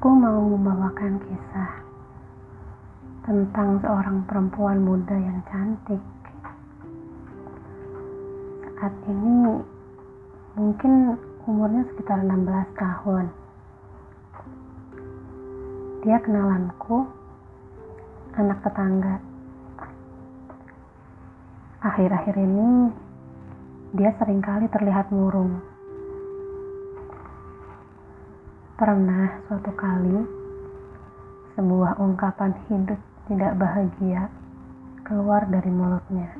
Aku mau membawakan kisah tentang seorang perempuan muda yang cantik. Saat ini mungkin umurnya sekitar 16 tahun. Dia kenalanku, anak tetangga. Akhir-akhir ini dia sering kali terlihat murung Pernah suatu kali sebuah ungkapan hidup tidak bahagia keluar dari mulutnya.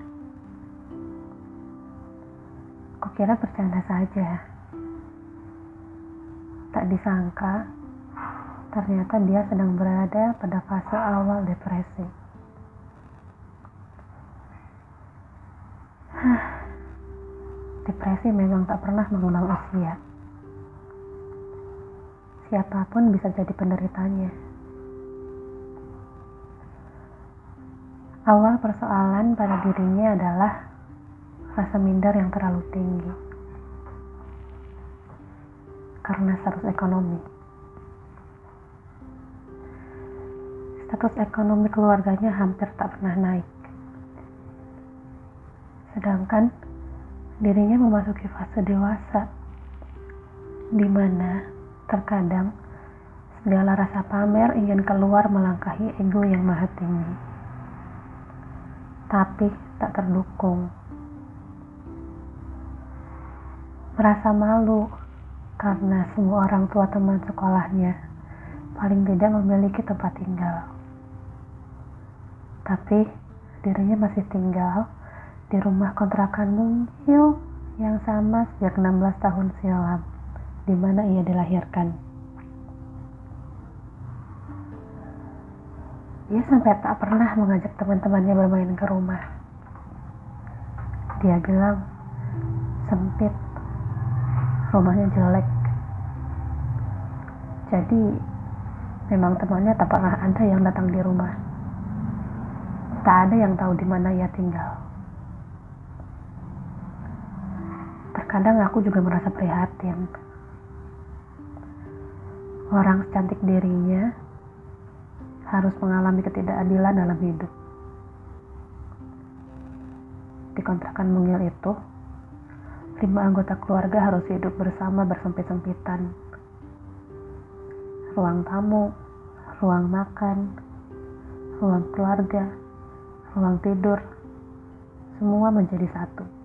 Kukira bercanda saja. Tak disangka, ternyata dia sedang berada pada fase awal depresi. Depresi memang tak pernah mengenal usia siapa pun bisa jadi penderitanya. Awal persoalan pada dirinya adalah rasa minder yang terlalu tinggi karena status ekonomi. Status ekonomi keluarganya hampir tak pernah naik. Sedangkan dirinya memasuki fase dewasa di mana Terkadang, segala rasa pamer ingin keluar melangkahi ego yang maha tinggi. Tapi tak terdukung. Merasa malu karena semua orang tua teman sekolahnya paling tidak memiliki tempat tinggal. Tapi dirinya masih tinggal di rumah kontrakan mungil yang sama sejak 16 tahun silam di mana ia dilahirkan. Ia sampai tak pernah mengajak teman-temannya bermain ke rumah. Dia bilang, sempit, rumahnya jelek. Jadi, memang temannya tak pernah ada yang datang di rumah. Tak ada yang tahu di mana ia tinggal. Terkadang aku juga merasa prihatin Orang secantik dirinya harus mengalami ketidakadilan dalam hidup. Di kontrakan mungil itu, lima anggota keluarga harus hidup bersama bersempit-sempitan. Ruang tamu, ruang makan, ruang keluarga, ruang tidur, semua menjadi satu.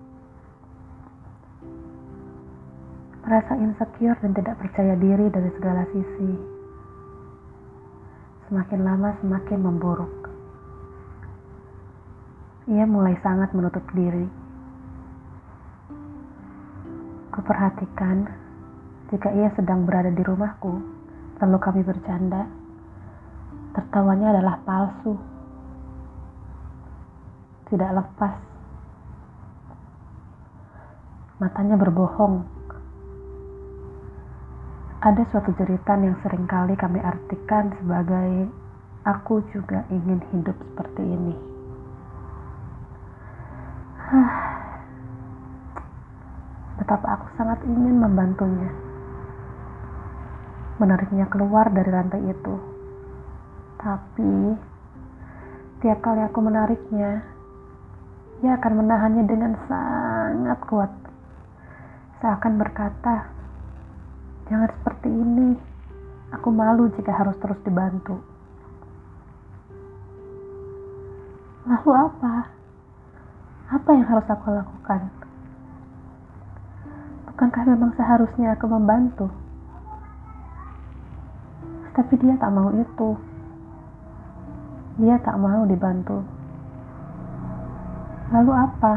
Rasa insecure dan tidak percaya diri dari segala sisi. Semakin lama semakin memburuk. Ia mulai sangat menutup diri. Kuperhatikan jika ia sedang berada di rumahku, lalu kami bercanda. Tertawanya adalah palsu. Tidak lepas. Matanya berbohong ada suatu jeritan yang sering kali kami artikan sebagai aku juga ingin hidup seperti ini. Betapa aku sangat ingin membantunya. Menariknya keluar dari rantai itu. Tapi, tiap kali aku menariknya, ia akan menahannya dengan sangat kuat. Seakan berkata, Jangan seperti ini. Aku malu jika harus terus dibantu. Lalu apa? Apa yang harus aku lakukan? Bukankah memang seharusnya aku membantu? Tapi dia tak mau itu. Dia tak mau dibantu. Lalu apa?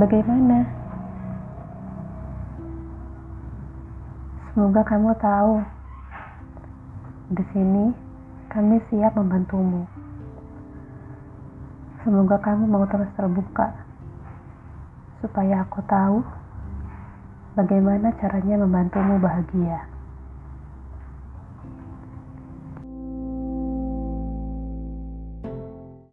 Bagaimana? Semoga kamu tahu, di sini kami siap membantumu. Semoga kamu mau terus terbuka, supaya aku tahu bagaimana caranya membantumu bahagia.